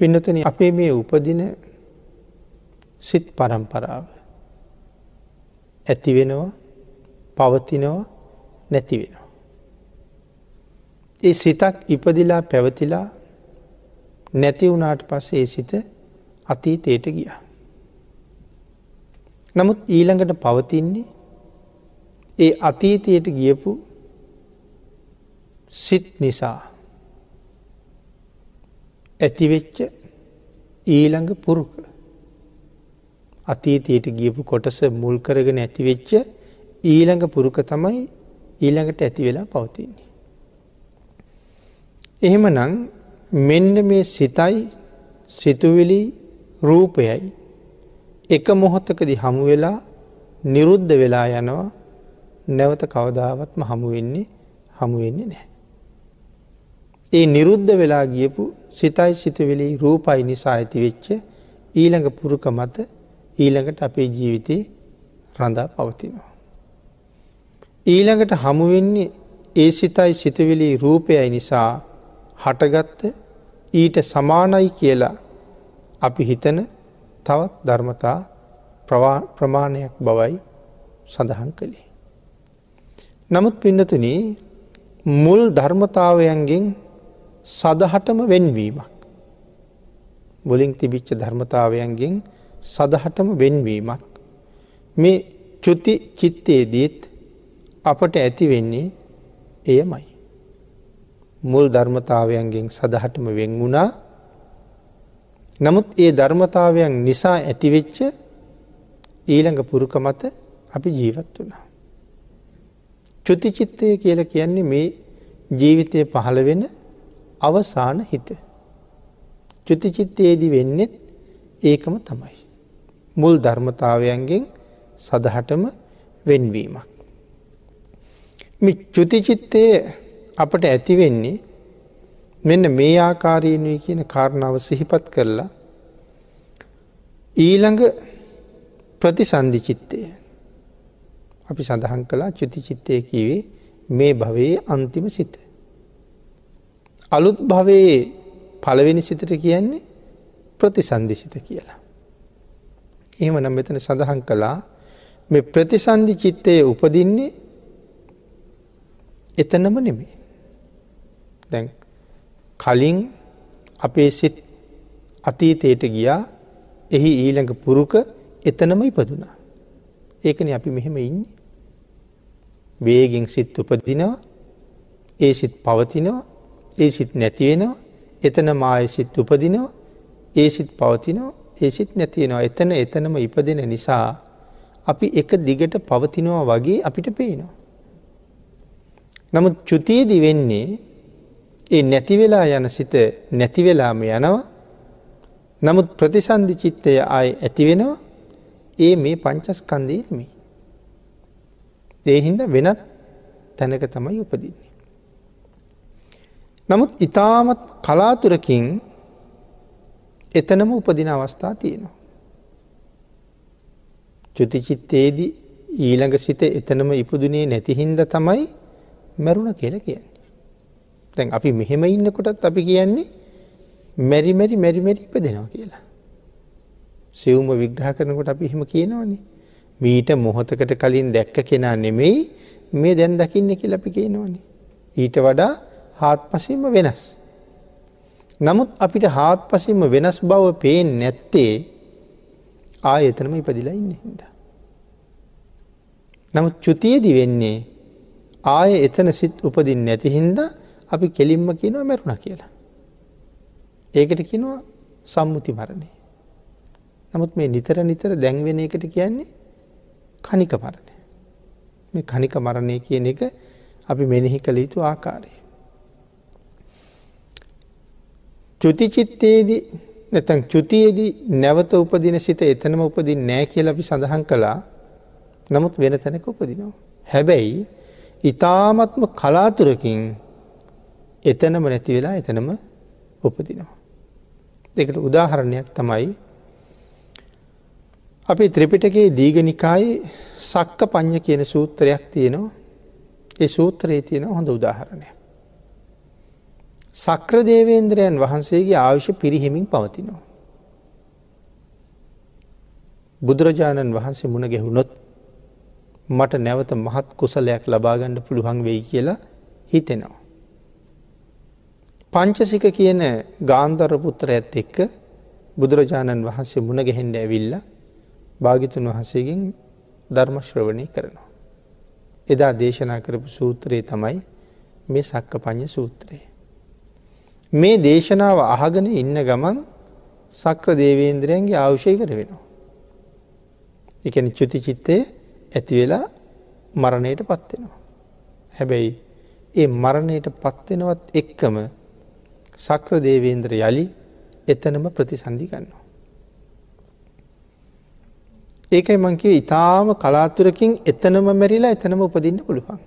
පින්නතන අපේ මේ උපදින සිත් පරම්පරාව ඇති වෙනවා පවතිනවා නැති වෙනවා. ඒ සිතක් ඉපදිලා පැවතිලා නැති වුණාට පස්සේ ඒ සිත අතීතයට ගිය. නමුත් ඊළඟට පවතින්නේ ඒ අතීතයට ගියපු සිත් නිසා ඇතිවෙච්ච ඊළඟ පුරුක අතීතයට ගියපු කොටස මුල් කරගෙන ඇතිවෙච්ච ඊළඟ පුරුක තමයි ඊළඟට ඇති වෙලා පවතින්නේ. එහෙම නං මෙන්න මේ සිතයි සිතුවිලි රූපයයි එක මොහොත්තකදි හමුවෙලා නිරුද්ධ වෙලා යනවා නැවත කවදාවත්ම හමුවෙන්නේ හමුවෙන්නේ නෑ. ඒ නිරුද්ධ වෙලා ගියපු සිතයි සිතවෙලි රූපයි නිසා ඇති වෙච්ච ඊළඟ පුරුක මත ඊළඟට අපේ ජීවිතේ රඳා පවතිනවා. ඊළඟට හමුවෙන්නේ ඒ සිතයි සිතවිලි රූපයයි නිසා හටගත්ත ඊට සමානයි කියලා අපි හිතන තවත් ධර්මතා ප්‍රමාණයක් බවයි සඳහන් කළේ. නමුත් පින්නතුන මුල් ධර්මතාවයන්ගෙන් සදහටම වෙන්වීමක්. මුලින් තිබිච්ච ධර්මතාවයන්ගෙන් සදහටම වෙන්වීමක්. මේ චුති චිත්තයේදීත් අපට ඇති වෙන්නේ එයමයි. මුල් ධර්මතාවයන්ගෙන් සදහටම වෙන් වුණා නමුත් ඒ ධර්මතාවයන් නිසා ඇතිවෙච්ච ඊළඟ පුරුක මත අපි ජීවත් වුණා. චුතිචිත්තය කියල කියන්නේ මේ ජීවිතය පහළ වෙන අවසාන හිත. චුතිචිත්තයේදී වෙන්නෙත් ඒකම තමයි. මුල් ධර්මතාවයන්ගෙන් සදහටම වෙන්වීමක්. මි චුතිචිත්තය අපට ඇතිවෙන්නේ මෙන්න මේ ආකාරීනුයි කියන කාරණාව සිහිපත් කරලා ඊළඟ ප්‍රතිසන්ධිචිත්තය අපි සඳහන් කලා චුතිචිත්තය කිවේ මේ භවයේ අන්තිම සිත. අලුත් භවයේ පළවෙනි සිතට කියන්නේ ප්‍රතිසන්ධිසිත කියලා. එහෙම නම් මෙතන සඳහන් කළා මේ ප්‍රතිසන්ධි චිත්තය උපදින්නේ එතනම නෙමේ. දැන් කලින් අපේ සිත් අතීතයට ගියා එහි ඊළඟ පුරුක එතනම ඉපදුනා. ඒකන අපි මෙහෙම ඉන්නේ. වේගෙන් සිත් උපදිනවා ඒ සිත් පවතිනවා ඒ සිත් නැතිවෙනවා එතන මාය සිත් උපදිනවා ඒ සිත් පවතිනවා ඒ සිත් නැතිවෙනවා එතන එතනම ඉපදෙන නිසා අපි එක දිගට පවතිනවා වගේ අපිට පේනවා. නමුත් චුතියදි වෙන්නේ ඒ නැතිවෙලා යන සිත නැතිවෙලාම යනවා නමුත් ප්‍රතිසන්ධි චිත්තය ආය ඇතිවෙනවා ඒ මේ පංචස්කන්දීර්මි. ඒහින්ද වෙනත් තැනක තමයි උපදින්නේ. නමුත් ඉතාමත් කලාතුරකින් එතනම උපදින අවස්ථා තියෙනවා. චුතිචිත්තේදී ඊළඟ සිත එතනම ඉපදුනේ නැතිහින්ද තමයි මැරුණ කියල කියන්නේ. තැන් අපි මෙහෙම ඉන්නකොටත් අපි කියන්නේ මැරි මැරි මැරිමැරි ඉපදෙනවා කියලා. සිවුම විග්‍රහ කරනකොට අපි එහෙම කියනවනේ. මීට මොහොතකට කලින් දැක්ක කෙනා නෙමෙයි මේ දැන් දකින්න කියල අපි කියනවනේ. ඊට වඩා හාත් පසිම වෙනස්. නමුත් අපිට හාත් පසිම වෙනස් බව පේෙන් නැත්තේ ආයතනම ඉපදිලා ඉන්න හිද. නමුත් චුතියදි වෙන්නේ ආය එතන සිත් උපදින් නැති හින්දා අපි කෙලින්ම කියනවා මැරුණ කියලා. ඒකට කිනවා සම්මුති මරණය. නමුත් මේ නිතර නිතර දැන්වෙන එකට කියන්නේ කනික මරණය. මේ කනික මරණය කියන එක අපි මෙනෙහි කළ යුතු ආකාරය. චුතිචිත්තයේදී නැතැන් චුතියේදී නැවත උපදින සිත එතනම උපදින් නෑ කියල අපි සඳහන් කළා නමුත් වෙන තැනක උපදිනවා. හැබැයි ඉතාමත්ම කලාතුරකින් එතනම නැති වෙලා එතනම උපදිනවා. දෙකට උදාහරණයක් තමයි අපි ත්‍රිපිටගේ දීගනිකායි සක්ක පං්ඥ කියන සූත්‍රයක් තියෙනවා ඒ සූත්‍රයේ තියෙන හොඳ උදාහරණය. සක්‍ර දේවේන්ද්‍රයන් වහන්සේගේ ආයුෂ පිරිහෙමින් පවතිනවා. බුදුරජාණන් වහන්සේ මුණ ගැහුණොත් මට නැවත මහත් කුසලයක් ලබාගණ්ඩ පුළුවන් වෙයි කියලා හිතෙනවා. පංචසික කියන ගාන්ධර පුත්‍ර ඇත් එක්ක බුදුරජාණන් වහන්සේ මුණ ගැහෙන්ඩ ඇවිල්ල භාගිතුන් වහන්සේගෙන් ධර්මශ්‍රවණය කරනවා. එදා දේශනා කරපු සූත්‍රයේ තමයි මේ සක්ක පඥ සූත්‍රයේ. මේ දේශනාව අහගෙන ඉන්න ගමන් සක්‍ර දේවේන්ද්‍රයන්ගේ ආවුෂයකර වෙනවා. එකන චුති චිත්තය ඇතිවෙලා මරණයට පත්වෙනවා. හැබැයි ඒ මරණයට පත්වෙනවත් එක්කම සක්‍ර දේවේන්ද්‍ර යළි එතනම ප්‍රතිසන්ධි ගන්නවා. ඒකයි මංකිව ඉතාම කලාතුරකින් එතනම මැරිලා එතනම උපදින්න පුළුවන්.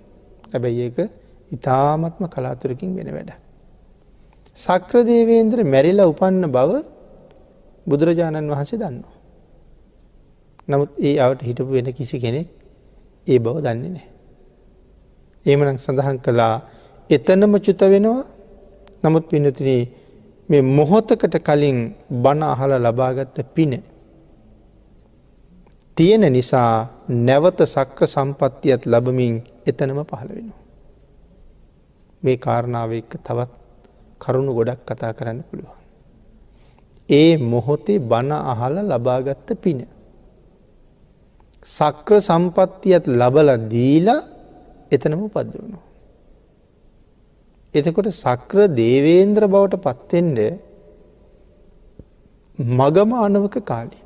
හැබැයි ඒක ඉතාමත්ම කලාතුරකින් වෙන වැඩ. සක්‍ර දේවේන්ද්‍ර මැරිලා උපන්න බව බුදුරජාණන් වහන්සේ දන්නවා. නමුත් ඒ අවට හිටපු වෙන කිසි කෙනෙක් ඒ බව දන්නේ නෑ. ඒමනක් සඳහන් කළා එතනම චුත වෙනවා නමුත් පිනතින මේ මොහොතකට කලින් බණ අහල ලබාගත්ත පින. තියෙන නිසා නැවත සක්‍ර සම්පත්තියත් ලබමින් එතනම පහළ වෙනවා. මේ කාරණාව එක්ක තවත් කරුණු ගොඩක් කතා කරන්න පුළුවන්. ඒ මොහොතේ බණ අහල ලබාගත්ත පින. සක්‍ර සම්පත්තියත් ලබල දීලා එතනම පද්දවුණු. එතකොට සක්‍ර දේවේන්ද්‍ර බවට පත්තෙන්ඩ මගමානවක කාලි.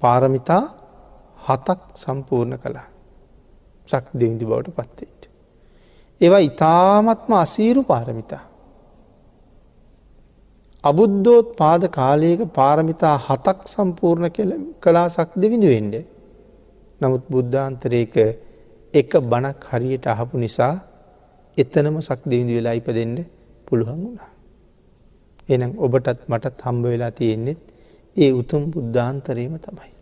පාරමිතා හතක් සම්පූර්ණ කළා සක් දෙවිදි බවට පත්තෙන්ට. ඒවා ඉතාමත්ම අසීරු පාරමිතා. අබුද්ධෝත් පාද කාලයක පාරමිතා හතක් සම්පූර්ණ කලා සක් දෙවිඳුවෙන්ඩ. නමුත් බුද්ධාන්තරයක එක බණක් හරියට අහපු නිසා එතනම සක් දෙවිඳු වෙලා ඉපදෙන්ට පුළුවන් වුණා. එනම් ඔබටත් මටත් හම්බ වෙලා තියෙන්නෙත් ඒ උතුම් බුද්ධාන්තරයම තමයි.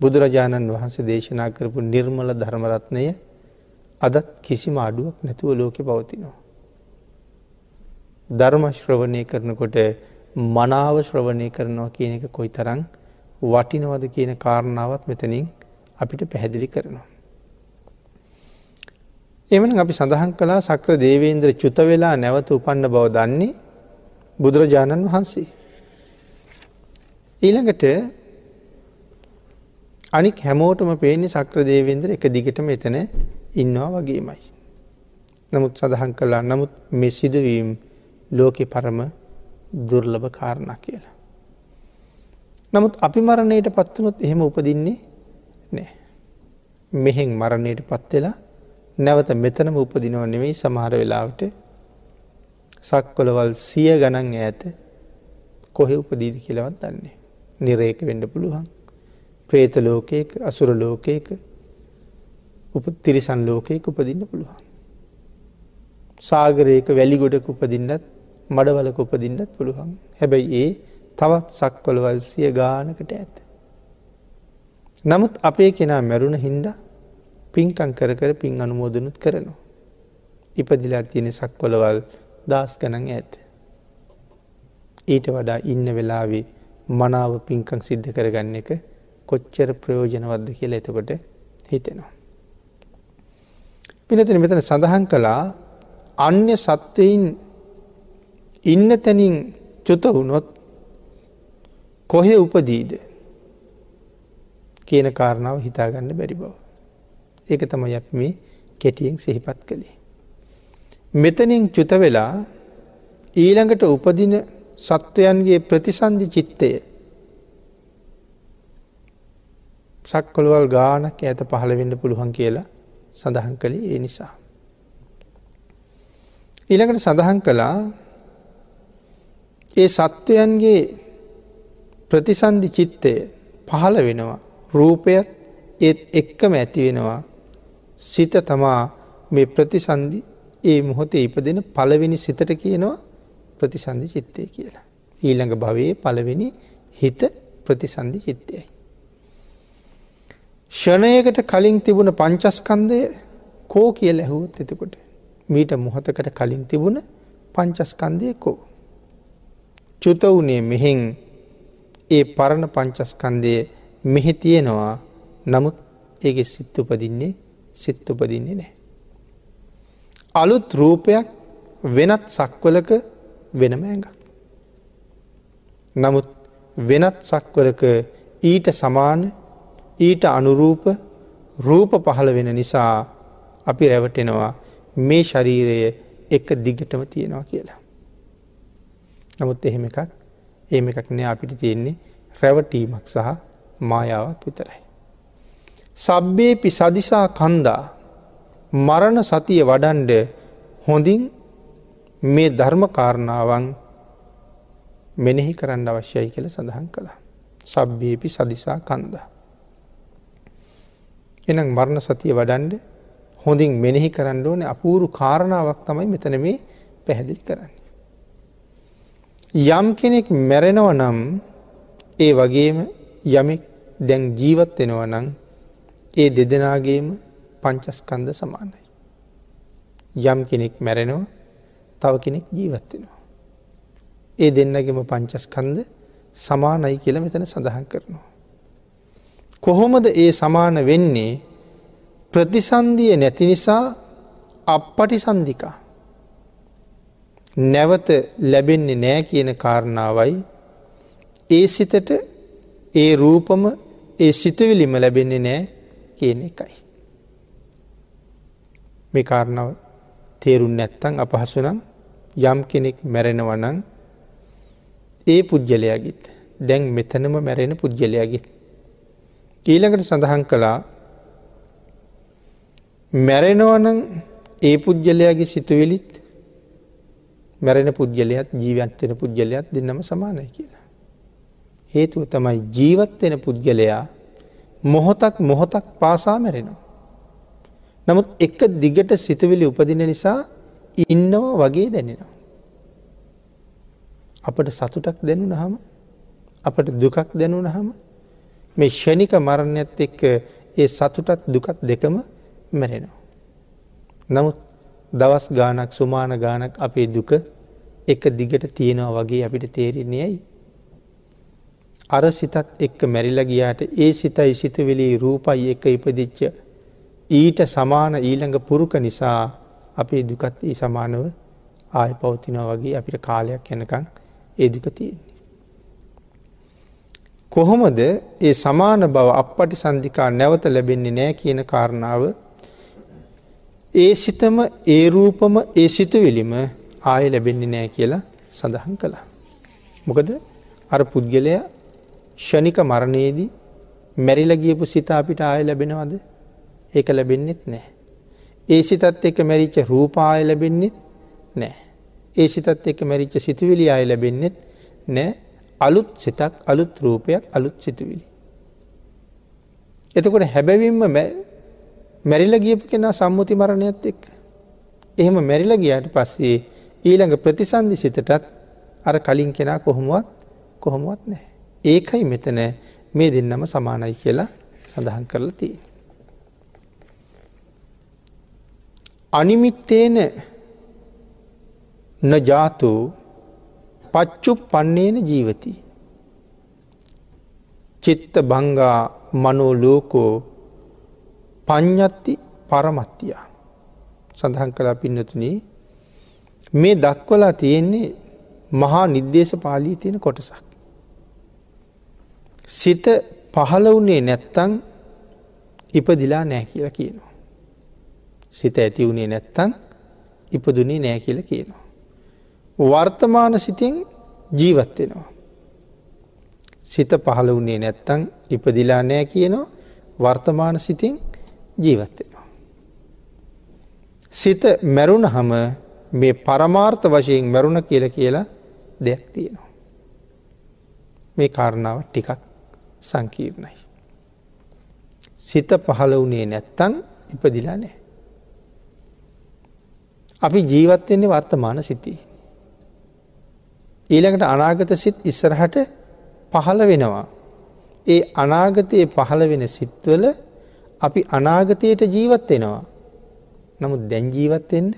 බුදුරජාණන් වහන්සේ දේශනා කරපු නිර්මල ධර්මරත්නය අදත් කිසිම අඩුවක් නැතුව ලෝකෙ පවතිනවා. ධර්ම ශ්‍රවණය කරනකොට මනාව ශ්‍රවණය කරනවා කියන එක කොයි තරං වටිනවද කියන කාරණාවත් මෙතනින් අපිට පැහැදිලි කරනවා. එමන අපි සඳහන් කලා සක්‍ර දේවේන්ද්‍ර චුත වෙලා නැවත උපන්න බව දන්නේ බුදුරජාණන් වහන්සේ. ඊළඟට අනික් හැමෝටම පේන්නේ සක්‍ර දේවේන්ද්‍ර එක දිගටම එතන ඉන්නවා වගේමයි. නමුත් සඳහන් කලා නමුත් මෙ සිදුවීම් ලෝකෙ පරම දුර්ලභ කාරණ කියලා. නමුත් අපි මරණයට පත්වනොත් එහෙම උපදින්නේ නෑ. මෙහෙන් මරණයට පත්වෙලා නැවත මෙතනම උපදිනව නෙවෙයි සමහර වෙලාවට සක්කොලවල් සිය ගණන් ඈත කොහෙ උපදීද කියලවත් දන්නේ. නිරේක වෙන්න පුළුවන්. ප්‍රේත ලෝකයක අසුර ලෝකයක උප තිරිසන් ලෝකයක උපදින්න පුළුවන්. සාගරයක වැලි ගොඩක උපදින්නත් මඩවලක උපදින්නත් පුළුවන්. හැබැයි ඒ තවත් සක්කොළවල් සිය ගානකට ඇත. නමුත් අපේ කෙනා මැරුණ හින්දා පින්කං කර කර පින් අනුමෝදනුත් කරනවා. ඉපදිලා තියෙන සක්වලවල් දස් ගනන් ඇත. ඊට වඩා ඉන්න වෙලාවේ මනාව පින්කං සිද්ධ කරගන්න එක කොච්චර ප්‍රයෝජනවද්ද කියලා එතකොට හිතෙනවා. පිනතන මෙතන සඳහන් කළා අන්‍ය සත්වයින් ඉන්න තැනින් චුත වුණොත් කොහෙ උපදීද කියන කාරණාව හිතාගන්න බැරි බව. ඒක තමයි අප මේ කෙටියෙන් සිහිපත් කළේ. මෙතනින් චුත වෙලා ඊළඟට උපදින සත්වයන්ගේ ප්‍රතිසන්ධි චිත්තය සක්කොළුවල් ගානක් ඇත පහළවෙන්න පුළුවන් කියලා සඳහන් කළේ ඒ නිසා. ඊළඟට සඳහන් කළා ඒ සත්වයන්ගේ ප්‍රතිසන්ධි චිත්තය පහළ වෙනවා රූපයත් ඒත් එක්කම ඇති වෙනවා සිත තමා මේ ප්‍රතිසන්ධි ඒ මොහොතේ ඉපදෙන පළවෙනි සිතට කියනවා ප්‍රතිසන්ධි චිත්තය කියලා. ඊළඟ භවයේ පළවෙනි හිත ප්‍රතිසන්ධි චිත්තයයි. ෂණයකට කලින් තිබුණ පංචස්කන්දය කෝ කිය ලැහුවොත් එතකොට. මීට මොහොතකට කලින් තිබුණ පංචස්කන්දයකෝ. චුත වනේ මෙහෙන් ඒ පරණ පංචස්කන්දය මෙහි තියෙනවා නමුත් ඒගේ සිත් උපදින්නේ සිත් උපදින්නේ නෑ. අලුත් රූපයක් වෙනත් සක්වලක වෙනම ඇඟක්. නමුත් වෙනත් සක්වලක ඊට සමාන ඊට අනුරූප රූප පහළ වෙන නිසා අපි රැවටෙනවා මේ ශරීරය එක දිගටම තියෙනවා කියලා. නමුත් එහෙම එකක් ඒම එකක් නෑ අපිට තියෙන්නේ රැවටීමක් සහ මායාවක් විතරයි. සබ්බේපි සදිසා කන්දා මරණ සතිය වඩන්ඩ හොඳින් මේ ධර්ම කාරණාවන් මෙනෙහි කරන්න අවශ්‍යයි කියල සඳහන් කළා. සබ්බේපි සදිසා කන්දා. එනම් මරණ සතිය වඩන්ඩ හොඳින් මෙනෙහි කරන්න ඕන අපූරු කාරණාවක් තමයි මෙතන මේ පැහැදිලි කරන්න. යම් කෙනෙක් මැරෙනව නම් ඒ වගේම යමෙක් දැන් ජීවත් වෙනව නං ඒ දෙදෙනගේම පංචස්කන්ද සමානයි. යම් කෙනෙක් මැරෙනවා තව කෙනෙක් ජීවත්වෙනවා. ඒ දෙන්නගෙම පංචස්කන්ද සමානයි කියල මෙතන සඳහන් කරනවා. කොහොමද ඒ සමාන වෙන්නේ ප්‍රතිසන්දිය නැති නිසා අපපටි සන්දිකා. නැවත ලැබෙන්නේ නෑ කියන කාරණාවයි ඒ සිතට ඒ රූපම ඒ සිතුවිලිම ලැබෙන්නේ නෑ කියන එකයි. මේ කාරණාව තේරුන් නැත්තං අපහසුනම් යම් කෙනෙක් මැරෙනවනං ඒ පුද්ගලයාගිත් දැන් මෙතනම මැරෙන පුද්ගලයාගිත්. ඊළඟට සඳහන් කළා මැරෙනවනං ඒ පුද්ගලයාගේ සිතුවිලිත් මැරෙන පුද්ගලයත් ජීවත්වෙන පුද්ගලයක් දෙන්නම සමානයි කියලා. හේතුව තමයි ජීවත්වෙන පුද්ගලයා මොහොතක් මොහොතක් පාසා මැරෙනවා. නමුත් එක දිගට සිතුවිලි උපදින නිසා ඉන්නවා වගේ දැනෙනවා. අපට සතුටක් දැනුන හම අපට දුකක් දැනුන හම මේ ෂණික මරණයත් එක්ක ඒ සතුටත් දුකත් දෙකම මැරෙනවා. නමුත් දවස් ගානක් සුමාන ගානක් අපේ දුක එක දිගට තියෙනවා වගේ අපිට තේරෙන්නේ ඇයි. අර සිතත් එක්ක මැරිල ගියාට ඒ සිතයි සිතවෙලී රූපයි එක ඉපදිච්ච ඊට සමාන ඊළඟ පුරුක නිසා අපේ දුකත් ඒ සමානව ආය පවතිනව වගේ අපිට කාලයක් යනකං ඒ දුක තියෙන්නේ. කොහොමද ඒ සමාන බව අපපටි සන්ධිකා නැවත ලැබෙන්නේ නෑ කියන කාරණාව ඒ සිතම ඒ රූපම ඒ සිතුවිලිම ආය ලැබෙන්නේ නෑ කියලා සඳහන් කළා. මොකද අර පුද්ගලය ෂණික මරණයේදී මැරිල ගියපු සිත අපිට ආය ලැබෙනවද ඒක ලැබෙන්නෙත් නෑ. ඒ සිතත් එක මැරිච්ච රූපාය ලැබෙන්නෙත් නෑ. ඒ සිතත් එක මැරිච්ච සිතුවිලි අය ලැබෙන්නෙත් නෑ අලුත් සිතක් අලුත් රූපයක් අලුත් සිතුවිලි. එතකොට හැබැවින්ම මැරිල ගියපු කෙනා සම්මුති මරණයත් එක්. එහෙම මැරිල ගියාට පස්සේ ඊළඟ ප්‍රතිසන්ධි සිතටත් අර කලින් කෙනා කොහොමුවත් කොහොමුවත් නෑ. ඒකයි මෙතන මේ දෙන්නම සමානයි කියලා සඳහන් කරලා තිය. අනිමිත්තේන නජාතු පච්චු පන්නේන ජීවති. චිත්ත බංගා මනෝ ලෝකෝ පඤ්ඥත්ති පරමත්තියා. සඳහන් කලා පින්නතුනී මේ දක්වලා තියෙන්නේ මහා නිර්දේශ පාලී තියෙන කොටසක්. සිත පහළ වුණේ නැත්තං ඉපදිලා නෑ කියලා කියනවා. සිත ඇති වුණේ නැත්තං ඉපදුනේ නෑ කියල කියනවා. වර්තමාන සිතින් ජීවත්වෙනවා. සිත පහළ වුණේ නැත්තං ඉපදිලා නෑ කියනවා වර්තමාන සිතින් ජීවත්වෙනවා. සිත මැරුණ හම මේ පරමාර්ථ වශයෙන් මැරුණ කියල කියලා දෙයක් තියෙනවා. මේ කාරණාව ටිකක් සංකීර්ණයි. සිත පහළ වනේ නැත්තං ඉපදිලා නෑ. අපි ජීවත්වෙන්නේ වර්තමාන සිතිී. ඊළඟට අනාගත සිත් ඉස්සරහට පහළ වෙනවා. ඒ අනාගතයේ පහළ වෙන සිත්වල අපි අනාගතයට ජීවත් වෙනවා. නමුත් දැන් ජීවත්වෙන්න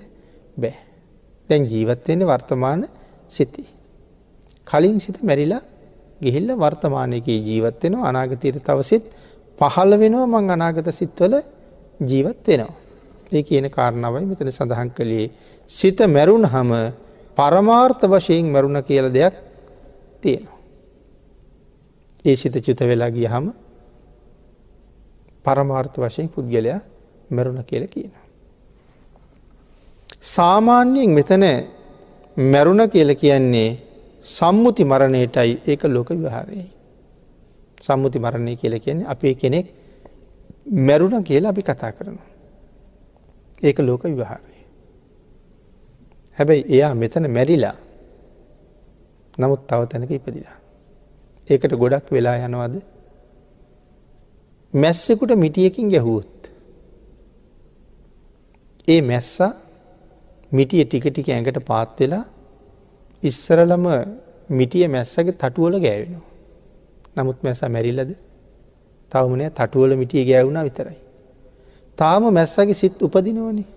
බෑ. දැන් ජීවත්වයන්නේ වර්තමාන සිති. කලින් සිත මැරිලා ගිහිල්ල වර්තමානයක ජීවත්වෙන අනාගතයට තවසිත් පහළ වෙනවා මං අනාගත සිත්වල ජීවත් වෙනවා. ඒ කියන කාරණාවයි මෙතන සඳහන් කළේ සිත මැරුණ හම පරමාර්ථ වශයෙන් මැරුණ කියල දෙයක් තියෙනවා. ඒ සිත චුත වෙලා ගිය හම පරමාර්ථ වශයෙන් පුද්ගලයා මැරුණ කියල කියනවා. සාමාන්‍යයෙන් මෙතන මැරුණ කියල කියන්නේ සම්මුති මරණයටයි ඒක ලෝක විහාරයයි. සම්මුති මරණය කියල කියන්නේ අපේ කෙනෙක් මැරුණ කියලා අපි කතා කරනවා. ඒක ලෝක විවහාරය. හැබැයි එයා මෙතන මැරිලා නමුත් තව තැනක ඉපදිලා. ඒකට ගොඩක් වෙලා යනවාද මැස්සෙකුට මිටියකින් ගැහුවොත්. ඒ මැස්සා මිටිය ටික ටික ඇඟට පාත්වෙලා ඉස්සරලම මිටිය මැස්සගේ තටුවල ගෑවෙනවා. නමුත් මැසා මැරිල්ලද තවමනය තටුවල මිටිය ගෑවුණ විතරයි. තාම මැස්සගේ සිත් උපදිනවනේ.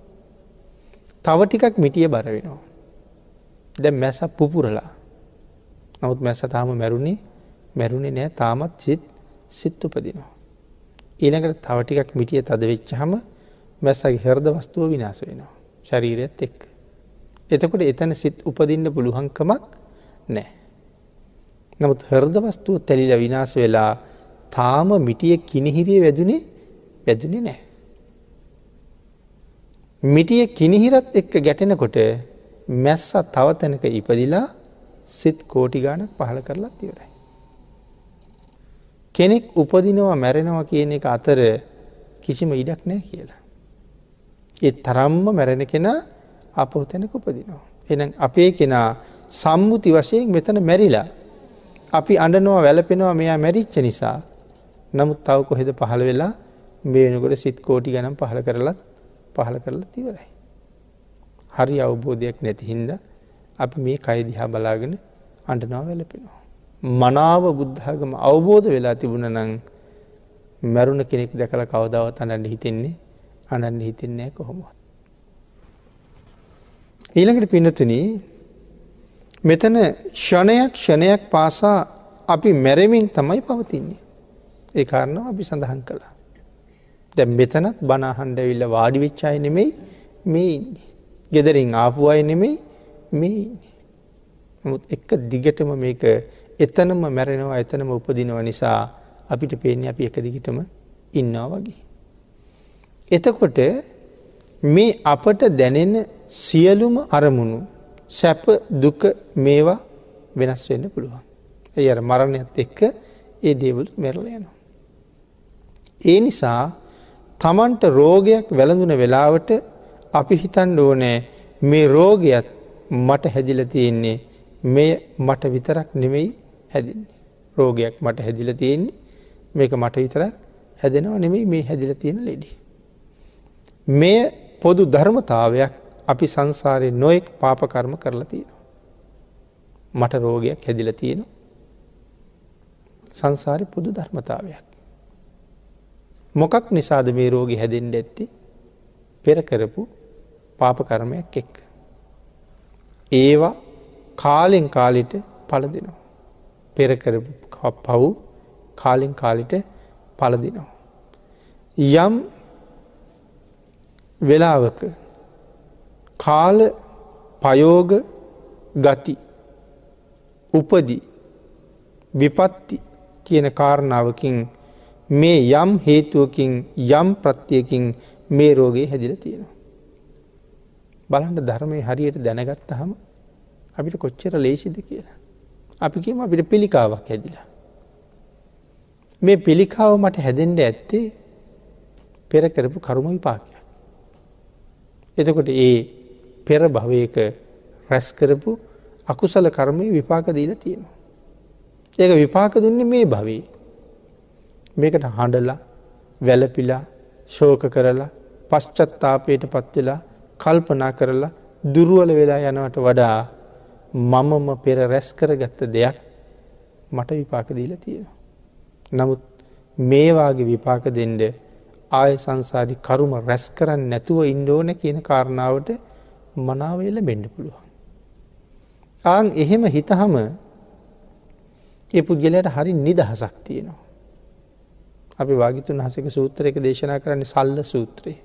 තව ටිකක් මිටිය බර වෙනවා. දැ මැස පුපුරලා නමුත් මැස්ස තාම මැරුණේ මැරුණේ නෑ තාමත් සිත් සිත් උපදිනවා. ඊළඟට තවටිකක් මිටිය තද වෙච්ච හම මැස්සගේ හරද වස්තුව විනාස වෙනවා. ශරීරයත් එක්ක. එතකොට එතන සිත් උපදින්න පුළුවන්කමක් නෑ. නමුත් හරද වස්තුව තැලිල විනාස වෙලා තාම මිටිය කිනිහිරිය වැදුනේ වැදුනේ නෑ. මිටිය කිනිහිරත් එක්ක ගැටෙනකොට මැස්ස තව තැනක ඉපදිලා සිත් කෝටි ගානක් පහළ කරලත් ඉවරයි. කෙනෙක් උපදිනවා මැරෙනවා කියන එක අතර කිසිම ඉඩක් නෑ කියලා. ඒ තරම්ම මැරෙන කෙනා අපෝ තැනක උපදිනවා. එන අපේ කෙනා සම්මුති වශයෙන් මෙතන මැරිලා. අපි අඩනවා වැලපෙනවා මෙයා මැරිච්ච නිසා නමුත් තව කොහෙද පහළ වෙලා මේ වෙනකොට සිත් කෝටි ගනම් පහළ කරලත් පහළ කරලා තිවරයි. හරි අවබෝධයක් නැති හින්ද අපි මේ කයිදිහා බලාගෙන අඩනාව වැලපෙනවා. මනාව බුද්ධාගම අවබෝධ වෙලා තිබුණ නං මැරුණ කෙනෙක් දැකල කවදාවත් අනන්න හිතෙන්නේ අනන්න හිතෙන්නේ කොහොමත්. ඊළඟට පිනතුන මෙතන ෂණයක් ෂණයක් පාසා අපි මැරමින් තමයි පවතින්නේ. ඒ කාරණාව අපි සඳහන් කළා. දැ මෙතනත් බනාහන්ඩවිල්ල වාඩි වෙච්චාය නෙමෙයි මේ ඉන්නේ. ගෙදරින් ආපු අය නෙමෙයි මේ ඉන්නේ. නමුත් එක්ක දිගටම මේක එතනම මැරෙනවා එතනම උපදිනව නිසා අපිට පේන්නේ අපි එක දිගටම ඉන්නවා වගේ. එතකොට මේ අපට දැනෙන සියලුම අරමුණු සැප දුක මේවා වෙනස් වෙන්න පුළුවන්. එය අර මරණයත් එක්ක ඒ දේවල් මැරල යනවා. ඒ නිසා තමන්ට රෝගයක් වැළඳුන වෙලාවට අපි හිතන් ඕනෑ මේ රෝගයත් මට හැදිල තියෙන්නේ මෙය මට විතරක් නෙමෙයි හැදින්නේ. රෝගයක් මට හැදිල තියෙන්නේ මේක මට විතරක් හැදෙනවා නෙමෙයි මේ හැදිල තියෙන ලෙඩි. මෙය පොදු ධර්මතාවයක් අපි සංසාරය නොයෙක් පාපකර්ම කරලා තියෙනවා. මට රෝගයක් හැදිල තියෙන සංසාරය පොදු ධර්මතාවයක්. මොකක් නිසාද මේ රෝගි හැදෙන්ට ඇත්ති පෙර කරපු පාපකර්මයක් එක්ක. ඒවා කාලෙන් කාලිට පලදිනවා. පෙරකරපු පව් කාලෙන් කාලිට පලදිනවා. යම් වෙලාවක කාල පයෝග ගති උපදි විපත්ති කියන කාරණාවකින් මේ යම් හේතුවකින් යම් ප්‍රත්තියකින් මේ රෝගේ හැදිල තියෙනවා. බලන්ට ධර්මය හරියට දැනගත්ත හම අපිට කොච්චර ලේසිද කියලා. අපි කියම අපිට පිළිකාවක් හැදිලා. මේ පිළිකාව මට හැදෙන්ට ඇත්තේ පෙර කරපු කරුම විපාකයක්. එතකොට ඒ පෙර භවයක රැස් කරපු අකුසල කර්මය විපාක දීල තියෙනවා. ඒක විපාක දුන්නේ මේ භවී. මේකට හඬලා වැලපිලා ශෝක කරලා පශ්චත්තාපයට පත්වෙලා කල්පනා කරලා දුරුවල වෙලා යනවට වඩා මමම පෙර රැස් කරගත්ත දෙයක් මට විපාක දීල තියෙනවා. නමුත් මේවාගේ විපාක දෙන්ඩ ආය සංසාධි කරුම රැස් කරන්න නැතුව ඉන්ඩෝන කියන කාරණාවට මනාවේල බෙන්ඩ පුළුවන්. ආං එහෙම හිතහම ඒ පුද්ගලයට හරි නිදහසක් තියෙනවා. අපි වාගිතුන් හසක සූත්‍රයක දේශනා කරන්නේ සල්ල සූත්‍රයේ.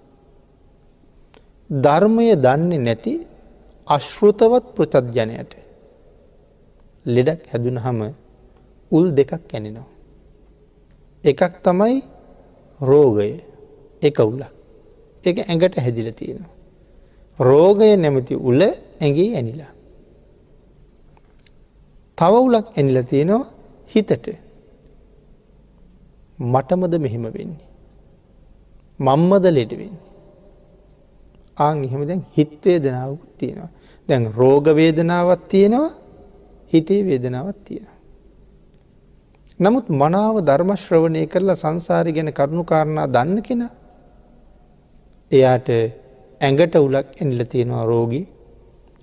ධර්මය දන්නේ නැති අශ්ෘතවත් පෘතද්ජනයට ලෙඩක් හැදුන හම උල් දෙකක් ඇනෙනවා. එකක් තමයි රෝගය එක උල්ලක් එක ඇඟට හැදිල තියෙනවා. රෝගය නැමති උල ඇගේ ඇනිලා. තව උලක් ඇනිල තියෙනවා හිතට මටමද මෙහෙම වෙන්නේ. මම්මද ලෙඩ වෙන්නේ. ආං එහෙම දැන් හිත්වේ දෙනාවකුත් තියෙනවා. දැන් රෝග වේදනාවත් තියෙනවා හිතේ වේදනාවත් තියෙනවා. නමුත් මනාව ධර්මශ්‍රවණය කරලා සංසාරි ගැන කරුණු කාරණා දන්න කෙන එයාට ඇඟට උලක් එනිල තියෙනවා රෝගී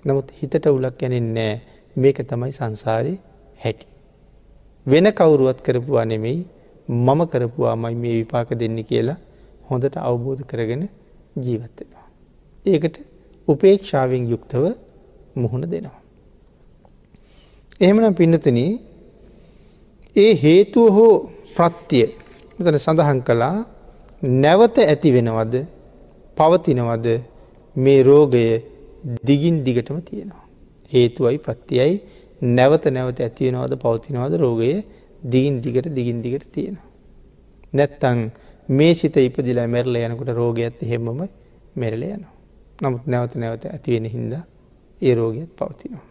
නමුත් හිතට උලක් ගැනෙන්නේ මේක තමයි සංසාරය හැටි. වෙන කවුරුවත් කරපුවා නෙමෙයි මම කරපුවාමයි මේ විපාක දෙන්න කියලා හොඳට අවබෝධ කරගෙන ජීවත්වෙනවා. ඒකට උපේක්ෂාවෙන් යුක්තව මුහුණ දෙනවා. එහෙමනම් පින්නතන ඒ හේතුව හෝ ප්‍රත්තිය මෙතන සඳහන් කළා නැවත ඇති වෙනවද පවතිනවද මේ රෝගය දිගින් දිගටම තියෙනවා. හේතුවයි ප්‍රත්තියයි නැවත නැවත ඇතිවෙනවද පවතිනවද රෝගය දිගින් දිගට දිගින් දිගට තියෙනවා. නැත්තං මේ සිත ඉපදිලා මැරල යනකට රෝග ඇත්ත හෙමම මෙරල යනවා. නමුත් නැවත නැවත ඇතිවෙන හින්ද ඒ රෝගයත් පවතිනවා.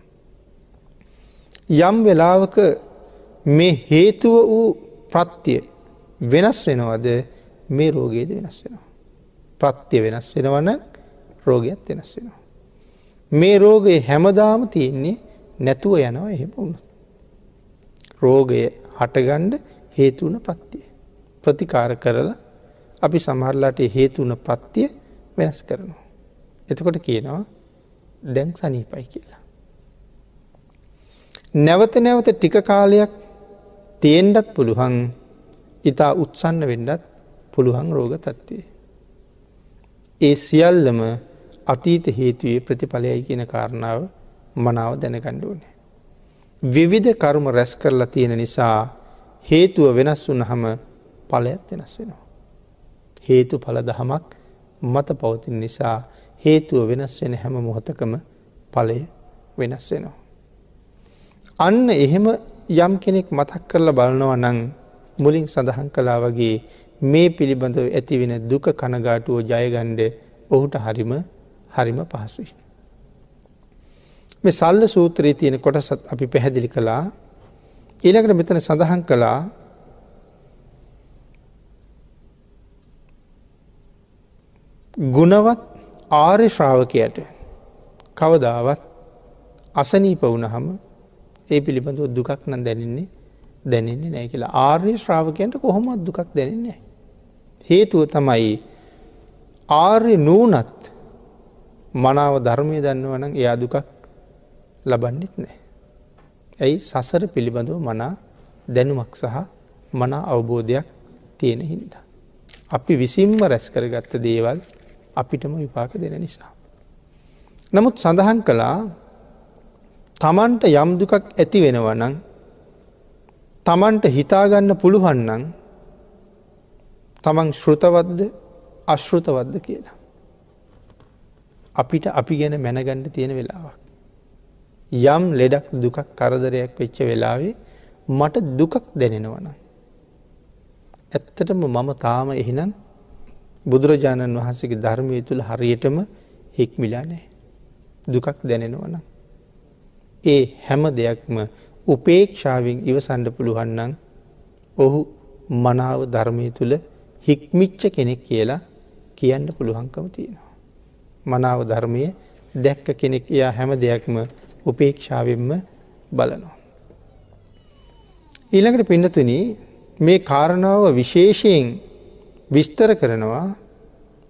යම් වෙලාවක මේ හේතුව වූ ප්‍රත්තිය වෙනස් වෙනවද මේ රෝගයේද වෙනස් වෙනවා. ප්‍රත්තිය වෙනස් වෙනවන රෝගයක් වෙනස් වෙනවා. මේ රෝගය හැමදාම තියෙන්නේ නැතුව යනවා එහෙම වුණු. රෝගය හටගණ්ඩ හේතුවන ප්‍රත්තිය. ප්‍රතිකාර කරලා අපි සමහරලාට හේතුවන ප්‍රත්තිය වෙනස් කරනවා. එතකොට කියනවා දැන් සනීපයි කියලා. නැවත නැවත ටික කාලයක් තියෙන්ඩත් පුළුවන් ඉතා උත්සන්න වෙන්නත් පුළුවන් රෝග තත්ත්වය. ඒ සියල්ලම අතීත හේතුවේ ප්‍රතිඵලයයි කියන කාරණාව මනාව දැනකණ්ඩුවනේ. විවිධ කරුම රැස් කරලා තියෙන නිසා හේතුව වෙනස් වුන හම පලයක් වෙනස් වෙනවා. හේතු පල දහමක් මත පවතින නිසා හේතුව වෙනස් වෙන හැම මොහොතකම පලය වෙනස් වෙනවා. අන්න එහෙම යම් කෙනෙක් මතක් කරලා බලනවා නං මුලින් සඳහන් කලා වගේ මේ පිළිබඳව ඇතිවෙන දුක කනගාටුවෝ ජයගණ්ඩ ඔහුට හරිම හරිම පහසුයි. මේ සල්ල සූත්‍රයේ තියෙන කොටසත් අපි පැහැදිලි කළා ඊළකට මෙතන සඳහන් කළා ගුණවත් ආර්ය ශ්‍රාවකයට කවදාවත් අසනීප වුණහම ඒ පිළිබඳව දුකක් නම් දැනෙන්නේ දැනෙන්නේ නෑ කියලා ආර්ය ශ්‍රාවකයන්ට කොහොමත් දුකක් දැනෙන්නේ. හේතුව තමයි ආර්ය නූනත් මනාව ධර්මය දන්නවනම් එයා දුකක් ලබන්නෙත් නෑ. ඇයි සසර පිළිබඳව මනා දැනුමක් සහ මනා අවබෝධයක් තියෙන හින්දා. අපි විසින්ම රැස් කරගත්ත දේවල් අපිටම විපාක දෙන නිසා. නමුත් සඳහන් කළා තමන්ට යම් දුකක් ඇති වෙනවනං තමන්ට හිතාගන්න පුළුවන්නන් තමන් ශෘතවද්ද අශ්ෘතවද්ද කියලා. අපිට අපි ගැන මැනගණ්ඩ තියෙන වෙලාවක්. යම් ලෙඩක් දුකක් කරදරයක් වෙච්ච වෙලාවේ මට දුකක් දැනෙනවන. ඇත්තටම මම තාම එහිනම් බුදුරජාණන් වහන්සේගේ ධර්මය තුළ හරියටම හික්මිලා නෑ. දුකක් දැනෙනවන. ඒ හැම දෙයක්ම උපේක්ෂාවෙන් ඉවසන්ඩ පුළුවන්නන් ඔහු මනාව ධර්මය තුළ හික්මිච්ච කෙනෙක් කියලා කියන්න පුළුවන්කම තියෙනවා. මනාව ධර්මය දැක්ක කෙනෙක් එයා හැම දෙයක්ම උපේක්ෂාවෙන්ම බලනවා. ඊළඟට පින්නතුන මේ කාරණාව විශේෂයෙන් විස්තර කරනවා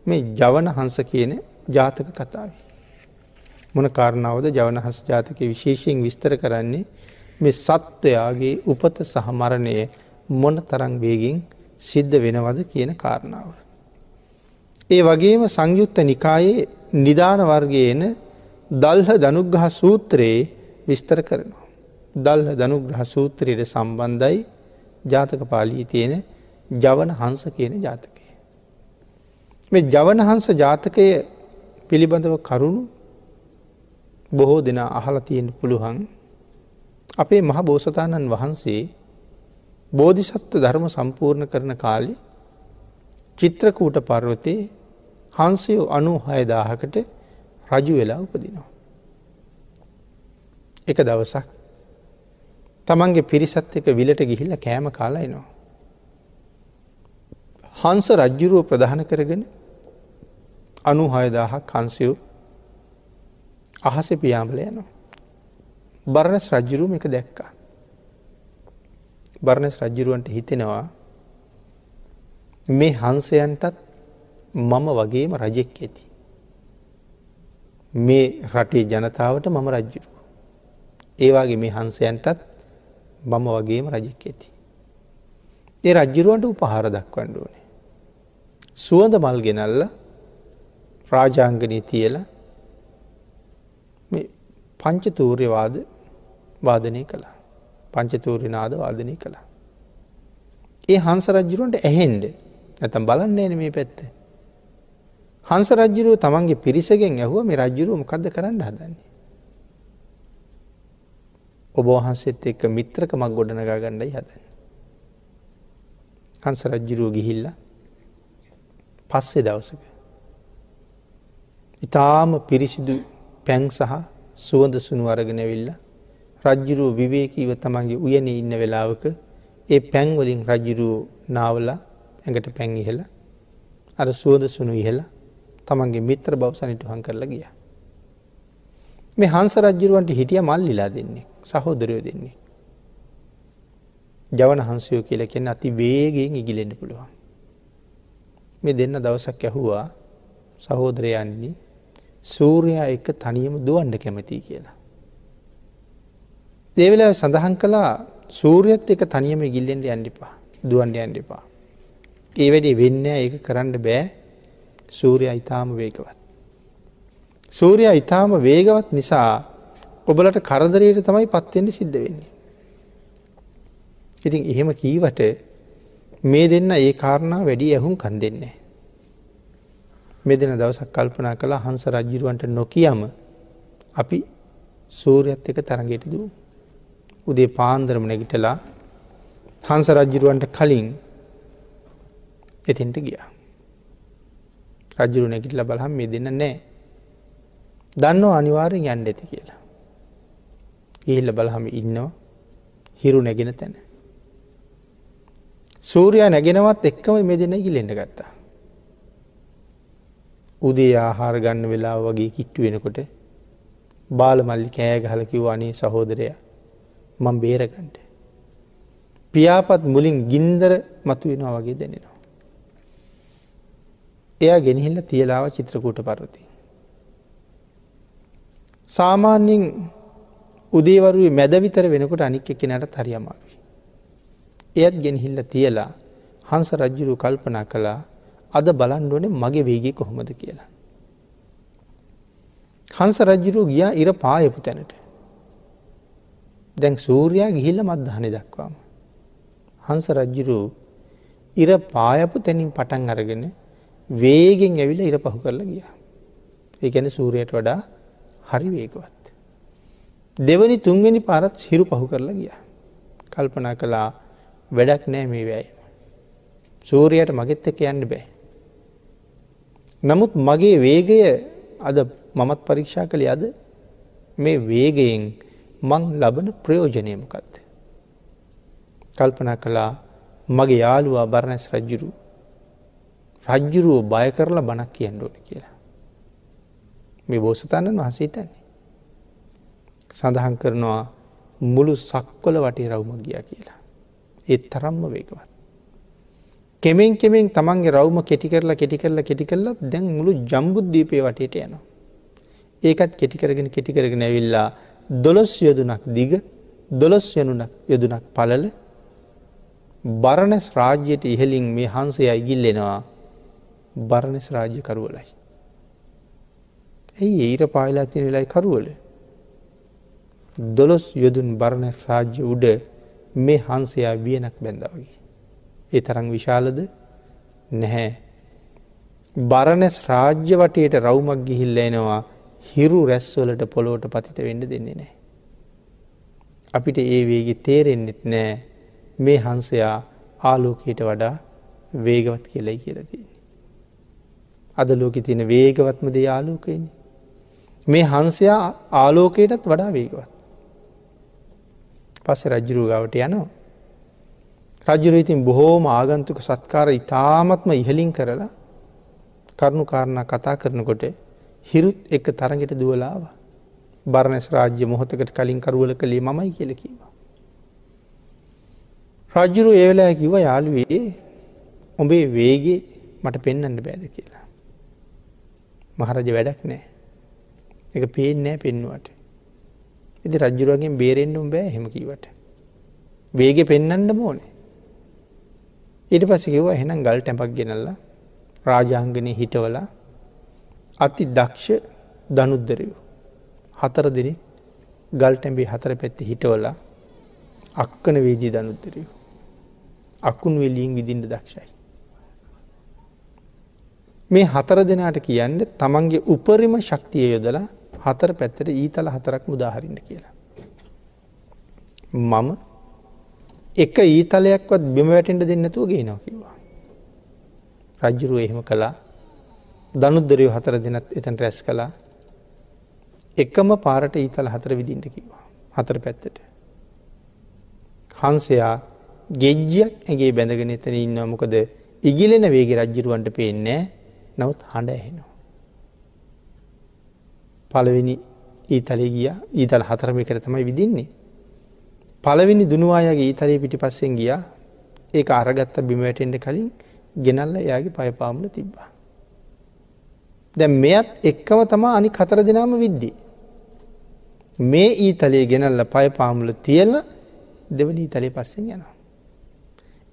මේ ජවන හංස කියන ජාතක කතාව. මොන කාරණාවද ජවනහස් ජාතක විශේෂයෙන් විස්තර කරන්නේ මේ සත්වයාගේ උපත සහමරණය මොන තරං වේගින් සිද්ධ වෙනවද කියන කාරණාව. ඒ වගේම සංයුත්ත නිකායේ නිධාන වර්ගයන දල්හ දනුග්‍රහ සූත්‍රයේ විස්තර කරනවා. දල්හ දනුග්‍රහ සූත්‍රයට සම්බන්ධයි ජාතක පාලී තියෙන ජවන හංස කියන ජාතකය. මේ ජවන හංස ජාතකය පිළිබඳව කරුණු බොහෝ දෙනා අහල තියෙන පුළුවන් අපේ මහ බෝසතාණන් වහන්සේ බෝධිසත්ව ධර්ම සම්පූර්ණ කරන කාලි චිත්‍රකූට පර්වතයේ හංසයෝ අනු හයදාහකට රජු වෙලා උපදිනවා. එක දවසක් තමන්ගේ පිරිසත් එක විලට ගිහිල්ල කෑම කාලායිනවා. හංස රජ්ජුරුව ප්‍රධාන කරගෙන අනු හයදාහක් කන්සියෝ අහස පියාඹල යනවා. බරණස් රජ්ජුරුවම එක දැක්කා. බරණස් රජ්ජුරුවන්ට හිතෙනවා මේ හංසයන්ටත් මම වගේම රජෙක් ඇති. මේ රටේ ජනතාවට මම රජ්ජුරු. ඒවාගේ මේ හංසයන්ටත් මම වගේම රජෙක් ඇති. ඒ රජ්ජුරුවන්ට උපහාර දක්වන්න ඕනේ. සුවඳ මල් ගෙනල්ල රාජාංගනී තියල පංචතූර්යවාද වාදනය කළා. පංචතූරනාද වාදනය කළා. ඒ හංස රජ්ජුරුවන්ට ඇහෙන්ඩ ඇතම් බලන්න එන මේ පැත්ත. හංස රජ්ජුරුව තමන්ගේ පිරිසගෙන් ඇහුව මේ රජ්ජුරුවම කද කරන්න හදන්නේ. ඔබ වහන්සෙත් එක්ක මිත්‍රකමක් ගොඩනගා ගණ්ඩයි හදන්න. හංස රජ්ජුරුව ගිහිල්ල පස්සේ දවසක. ඉතාම පිරිසිදු පැන් සහ සුවඳ සුණු අරගෙනවිල්ල රජ්ජුරුව විවේකීව තමන්ගේ උයන ඉන්න වෙලාවක ඒ පැන්වලින් රජ්ජුරුව නාවලා ඇඟට පැන් ඉහල අර සුවද සුණු ඉහලා තමන්ගේ මිත්‍ර බව සනිටුහන් කරලා ගිය. මේ හංස රජ්ජරුවන්ට හිටිය මල්ලිලා දෙන්නේ සහෝදරයෝ දෙන්නේ. ජවන හන්සයෝ කියල කෙන අති වේගෙන් ඉගිලෙන්න්න පුළුවන්. මේ දෙන්න දවසක් ඇහුවා සහෝදරයන්නේ සූරයා එක තනියම දුවන්ඩ කැමති කියලා. දේවෙලා සඳහන් කලා සූරියත් එක තනියම ගිල්ලෙන්ට ඇන්ඩිපා දුවන්ඩ ඇන්ඩිපා. ඒ වැඩි වෙන්න ඒක කරන්න බෑ සූරය ඉතාම වේගවත්. සූරය ඉතාම වේගවත් නිසා ඔබලට කරදරයට තමයි පත්වෙන්ට සිද්ධ වෙන්නේ. ඉතින් එහෙම කීවට මේ දෙන්න ඒ කාරණා වැඩි ඇහුම් කන් දෙන්නේ. මෙදෙන දවසක් කල්පනා කළ හංස රජ්ජිරුවන්ට නොකියම අපි සූරයත් එක තරගයට දූ. උදේ පාන්දරම නැගිටලා හංස රජ්ජිරුවන්ට කලින් එතින්ට ගියා. රජුරු නැගිටල බලහම් මේ දෙන්න නෑ. දන්නව අනිවාරෙන් යන්න ඇති කියලා. ඉහිල්ල බලහම ඉන්නවා හිරු නැගෙන තැන. සූරයා නැගෙනවත් එක්කම මේ දෙන ගිලෙන්ට ගත්තා. උදේ ආහාර ගන්න වෙලා වගේ කිට්ටු වෙනකොට බාල මල්ලි කෑ ගහලකිව අනේ සහෝදරය මං බේරගන්ට. පියාපත් මුලින් ගින්දර මතු වෙනවා වගේ දැනෙනවා. එයා ගෙනහිල්ල තියලාව චිත්‍රකූට පරති. සාමාන්‍යින් උදේවරුවේ මැද විතර වෙනකොට අනික් එකනට හරියමාරුයි. එයත් ගෙනහිල්ල තියලා හංස රජ්ජුරු කල්පනා කළා අද බලන්ඩුවනේ මගේ වේගේ කොහොමද කියලා. හංස රජ්ජුරු ගියා ඉර පායපු තැනට. දැන් සූරයා ගිහිල්ල මත්දහන දක්වාම. හංස රජ්ජුරු ඉර පායපු තැනින් පටන් අරගෙන වේගෙන් ඇවිල ඉර පහු කරලා ගිය. ඒගැන සූරයට වඩා හරි වේගවත්. දෙවනි තුන්වෙනි පාරත් හිරු පහු කරලා ගිය. කල්පනා කළා වැඩක් නෑ මේ වැෑයම. සූරයට මගෙත් එක යන්න බෑ. නමුත් මගේ වේගය අද මමත් පරීක්ෂා කළේ අද මේ වේගයෙන් මං ලබන ප්‍රයෝජනයමකත්. කල්පනා කළා මගේ යාළුවා බරණැස් රජ්ජුරු රජ්ජුරුව බය කරලා බණක් කියන්න ඕන කියලා. මේ බෝසතන්නන් වහසේ තැන්නේ. සඳහන් කරනවා මුළු සක්කොල වටේ රවුම ගිය කියලා. ඒත් තරම්ම වේගවත්. කෙමෙන් කෙමෙන් තමන්ගේ රවම කෙටි කරලා කෙටි කරලා කෙටි කරලා දැන් මුළු ජම්බුද්ධීපය වටේට යනවා. ඒකත් කෙටි කරගෙන කෙටි කරගෙන ඇවිල්ලා දොළොස් යොදුනක් දිග දොළොස් යනුනක් යොදුනක් පලල බරණැස් රාජ්‍යයට ඉහලින් මේ hanසේ අයිගිල්ලෙනවා බරණෙස් රාජ්‍යකරුවලයි. ඇයි ඒර පායිලා තින වෙලයි කරුවල. දොළොස් යොදුන් බරණ රාජ්‍ය උඩ මේ හන්සයා වියනක් බැඳවගේ. ඒ තරං විශාලද නැහැ. බරණැස් රාජ්‍ය වටයට රවුමක් ගිහිල්ල එනවා හිරු රැස්වලට පොළොවට පතිත වෙන්න දෙන්නේ නෑ. අපිට ඒ වේගෙ තේරෙන්න්නෙත් නෑ මේ හන්සයා ආලෝකයට වඩා වේගවත් කියලයි කියලතින්නේ. අද ලෝක තියෙන වේගවත්ම දේ ආලෝකයන්නේ. මේ හන්සයා ආලෝකයටත් වඩා වේගවත්. පස්ස රජ්ජරුගාවට යනවා. රජ්ජුර ඉතින් බොහෝම ආගන්තුක සත්කාර ඉතාමත්ම ඉහලින් කරලා කරුණු කාරණා කතා කරනකොට හිරුත් එක තරගෙට දුවලාව බරණැස් රාජ්‍ය මොහොතකට කලින් කරුවල කළේ මමයි කියලකිවා. රජ්ජුරු ඒවෙලා කිව යාළුවේ උඹේ වේගේ මට පෙන්න්නට බෑද කියලා. මහරජ වැඩක් නෑ එක පේෙන් නෑ පෙන්නුවට. ඉති රජ්ජුරුවගෙන් බේරෙන්ඩුම් බෑ හෙම කීවට. වේගෙ පෙන්නන්න මෝනේ. ඊට පසිකිව එහෙනම් ගල් ටැපක් ගෙනල්ලා රාජාංගනය හිටවලා අති දක්ෂ දනුද්දරයෝ හතර දෙනෙ ගල් ටැඹේ හතර පැත්ති හිටවලා අක්කන වේදී දනුද්දරයෝ අකුන් වෙලියෙන් විදින්ට දක්ෂයි. මේ හතර දෙනාට කියන්න තමන්ගේ උපරිම ශක්තිය යොදලා හතර පැත්තට ඊතල හතරක් මුදාහරින්න කියලා. මම එක ඊතලයක්වත් බිම වැටෙන්ට දෙන්නතුව ගේනවා කිවා. රජ්ජුරුව එහෙම කළා දනුද්දරයෝ හතර දෙනත් එතන් රැස් කලා එකම පාරට ඊතල හතර විදින්ට කිවා හතර පැත්තට. හන්සයා ගෙජ්ජයක් ඇගේ බැඳගෙන එතන ඉන්න මොකද ඉගිලෙන වේගේ රජ්ජිරුවන්ට පේන්නේ නවත් හඬ ඇහෙනවා. පළවෙනි ඊතලේ ගිය ඊතල් හතරම කර තමයි විදින්නේ. පළවෙනි දුනුවායගේ ඊතලේ පිටි පස්සෙන් ගියා ඒ අරගත්ත බිමවැටෙන්ට කලින් ගෙනල්ල එයාගේ පයපාමුල තිබ්බා. දැ මෙයත් එක්කම තමා අනි කතර දෙනාම විද්දී. මේ ඊතලේ ගෙනල්ල පයපාමුල තියල්ල දෙවනි ඊතලේ පස්සෙන් යනවා.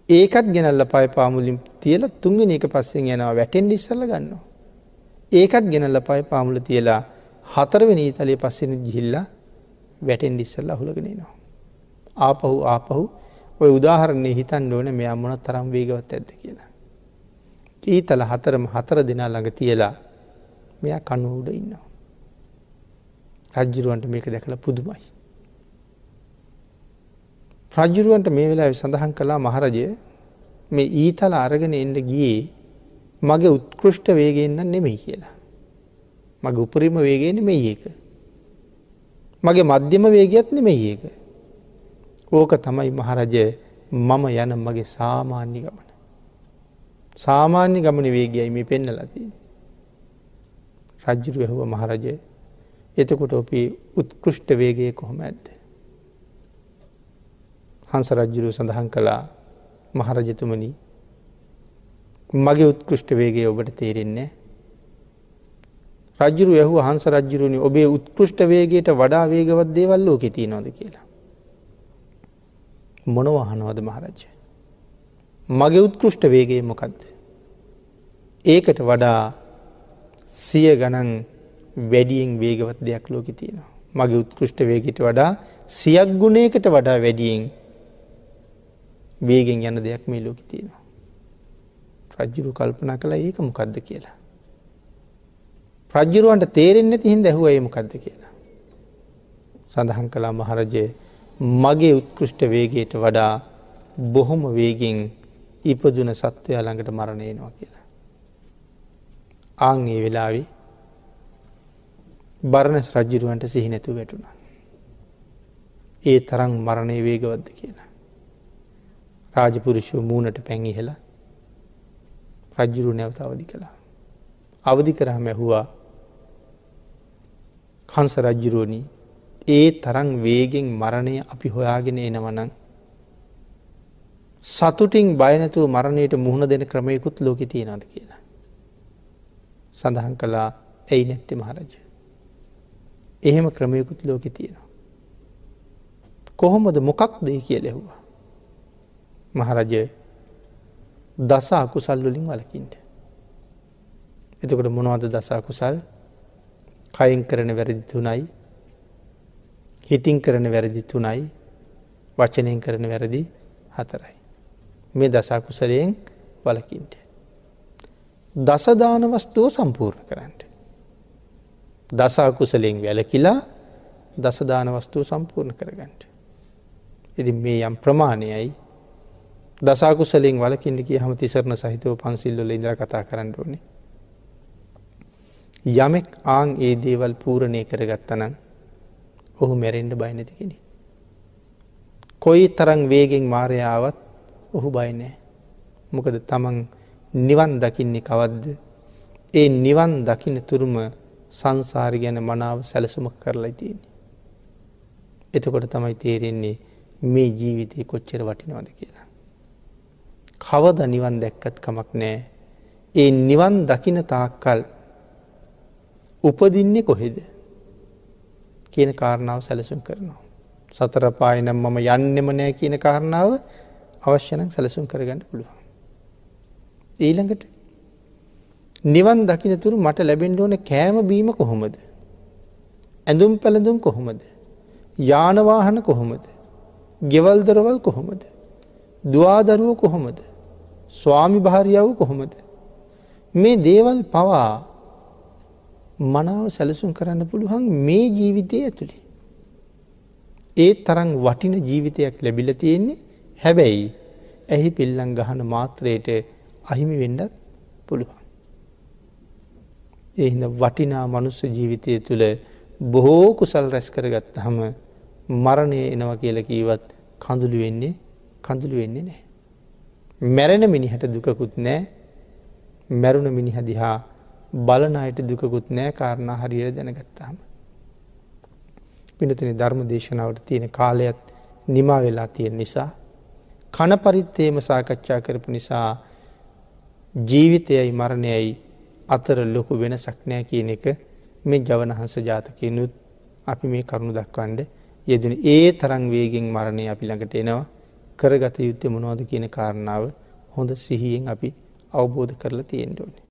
ඒකත් ගෙනල්ල පයපාමුලින් තියල තුන්ගෙන එක පස්සෙන් යනවා වැටෙන් ඉස්සල්ල ගන්නවා. ඒකත් ගෙනල්ල පය පාමුල තියලා හතරවෙන ඊතලේ පස්සෙන ගිහිල්ලා වැටෙන් ඉස්සල්ල හුලගෙනනවා. ආපහු ආපහු ඔය උදාහරන්නේ හිතන් ඕන මෙයා මොන තරම් වේගවත් ඇද කියලා. ඊතල හතරම හතර දෙනා ළඟ තියලා මෙයා කනුවුඩ ඉන්නවා. රජ්ජුරුවන්ට මේක දැකළ පුදුමයි. රජ්ජුරුවන්ට මේ වෙලා සඳහන් කලා මහරජය මේ ඊතල අරගෙන එන්ඩ ගියේ මගේ උත්කෘෂ්ට වේගෙන්න්න නෙමෙයි කියලා. මගේ උපරිම වේගෙන මෙයි ඒක. මගේ මධ්‍යම වේගයක් නෙමෙයි ඒක. ඕක තමයි මහරජය මම යන මගේ සාමාන්‍ය ගමන. සාමාන්‍ය ගමන වේගයයි මේ පෙන්න ලතිී. රජ්ජුරු ඇහුව මහරජය එතකොට ඔපී උත්කෘෂ්ට වේගය කොහොම ඇත්ද. හංස රජ්ජුරු සඳහන් කළා මහරජතුමනි මගේ උත්කෘෂ්ට වේගේ ඔබට තේරෙන්නේ රජ්ජුරු ඇහු හන්ස රජ්ජුරුණි ඔබේ උත්කෘෂ්ට වේගේට වඩා වේගවත් දේවල් ලෝක තියනොද කියලා. මොනවහනවද මහරජ්‍ය. මගේ උත්කෘෂ්ට වේගේ මොකක්ද. ඒකට වඩා සිය ගණන් වැඩියෙන් වේගවත් දෙයක් ලෝක තියෙනවා. මගේ උත්කෘෂ්ට වේගට වඩා සියක් ගුණයකට වඩා වැඩියෙන් වේගෙන් යන දෙයක් මේ ලෝක තියෙනවා. රජ්ජුරු කල්පනා කළ ඒක මොකක්ද කියලා. රජ්ජුරුවන්ට තේරෙන්න තිහින් දැහුව ඒ මොකක්ද කියලා. සඳහන් කලා මහරජය මගේ උත්කෘෂ්ට වේගයට වඩා බොහොම වේගෙන් ඉපදුන සත්වය ළඟට මරණයනවා කියලා. ආංගේ වෙලාවි බරණස් රජ්ජිරුවන්ට සිහිනැතු වැටුණ. ඒ තරං මරණය වේගවද්ද කියලා. රාජපුරුෂෝ මූනට පැංගිහෙල රජ්ජුරු නැවත අවදි කළා. අවදි කරහම ඇහුවා හංස රජ්ජුරුවනී ඒ තරං වේගෙන් මරණය අපි හොයාගෙන එනවනං සතුටින් බයනැතුව මරණයට මුහුණ දෙන ක්‍රමයකුත් ලෝක තියෙනද කියලා. සඳහන් කළා ඇයි නැත්ති මහරජ. එහෙම ක්‍රමයකුත් ලෝක තියෙනවා. කොහොමද මොකක් දෙය කිය ලැහුවා. මහරජය දසා කුසල් වලින් වලකින්ට. එතකොට මොනවද දසා කුසල් කයින් කරන වැරදි තුනයි හිතින් කරන වැරදි තුනයි වචනයෙන් කරන වැරදි හතරයි. මේ දසාකුසලයෙන් වලකින්ට. දසදාන වස්තුව සම්පූර්ණ කරන්න. දසාකුසලෙන් වැලකිලා දසදාන වස්තුව සම්පූර්ණ කරගන්නට. ඉති මේ යම් ප්‍රමාණයයි දසාකුසලින් වලකින්ට කිය හම තිසරණ සහිතව පන්සිල්ලොල ඉදර කතා කරන්න ඕනේ. යමෙක් ආං ඒ දේවල් පූරණය කරගත්තනන් ඔහු මැරෙන්ඩ බයිනති කෙනෙ. කොයි තරං වේගෙන් මාරයාවත් ඔහු බයිනෑ. මොකද තමන් නිවන් දකින්නේ කවද්ද. ඒ නිවන් දකින තුරුම සංසාරි ගැන මනාව සැලසුම කරලා තියෙන්නේ. එතකොට තමයි තේරෙන්නේ මේ ජීවිතය කොච්චර වටිනවද කියලා. කවද නිවන් දැක්කත් කමක් නෑ. ඒ නිවන් දකින තාක්කල් උපදින්නේ කොහෙද කියන කාරණාව සැලසුම් කරනවා. සතර පායනම් මම යන්නෙම නෑ කියන කාරණාව අවශ්‍යනම් සැලසුම් කරගන්න පුළුවන්. ඊළඟට නිවන් දකිනතුරු මට ලැබෙන්ඩ ඕන කෑම බීම කොහොමද. ඇඳුම් පැළඳුම් කොහොමද. යානවාහන කොහොමද. ගෙවල්දරවල් කොහොමද. දවාදරුව කොහොමද. ස්වාමි භාරියාව කොහොමද. මේ දේවල් පවා මනාව සැලසුම් කරන්න පුළුවන් මේ ජීවිතය ඇතුළි. ඒ තරං වටින ජීවිතයක් ලැබිල තියෙන්නේ හැබැයි ඇහි පිල්ලං ගහන මාත්‍රයට අහිමි වෙන්නත් පුළුවන්. එහිද වටිනා මනුස්ස ජීවිතය තුළ බොහෝ කුසල් රැස් කරගත්ත හම මරණය එනවා කියල කීවත් කඳුළු වෙන්නේ කඳුළු වෙන්නේ නෑ. මැරෙන මිනිහට දුකකුත් නෑ. මැරුණ මිනිහ දිහා බලන අයට දුකකුත් නෑ කාරණා හරියට දැනගත්තාම. පිනතුනි ධර්ම දේශනාවට තියෙන කාලයත් නිමා වෙලා තියෙන නිසා කන පරිත්තේම සාකච්ඡා කරපු නිසා ජීවිතයයි මරණයයි අතර ලොකු වෙනසක් නෑ කියන එක මේ ජවනහන්ස ජාතකයනුත් අපි මේ කරුණු දක්වන්ඩ යෙදන ඒ තරං වේගෙන් මරණය අපි ළඟට එනවා. කරගත යුත්තේ මොනවද කියන කාරණාව හොඳ සිහියෙන් අපි අවබෝධ කරලා තියෙන්ඩ ඕනේ.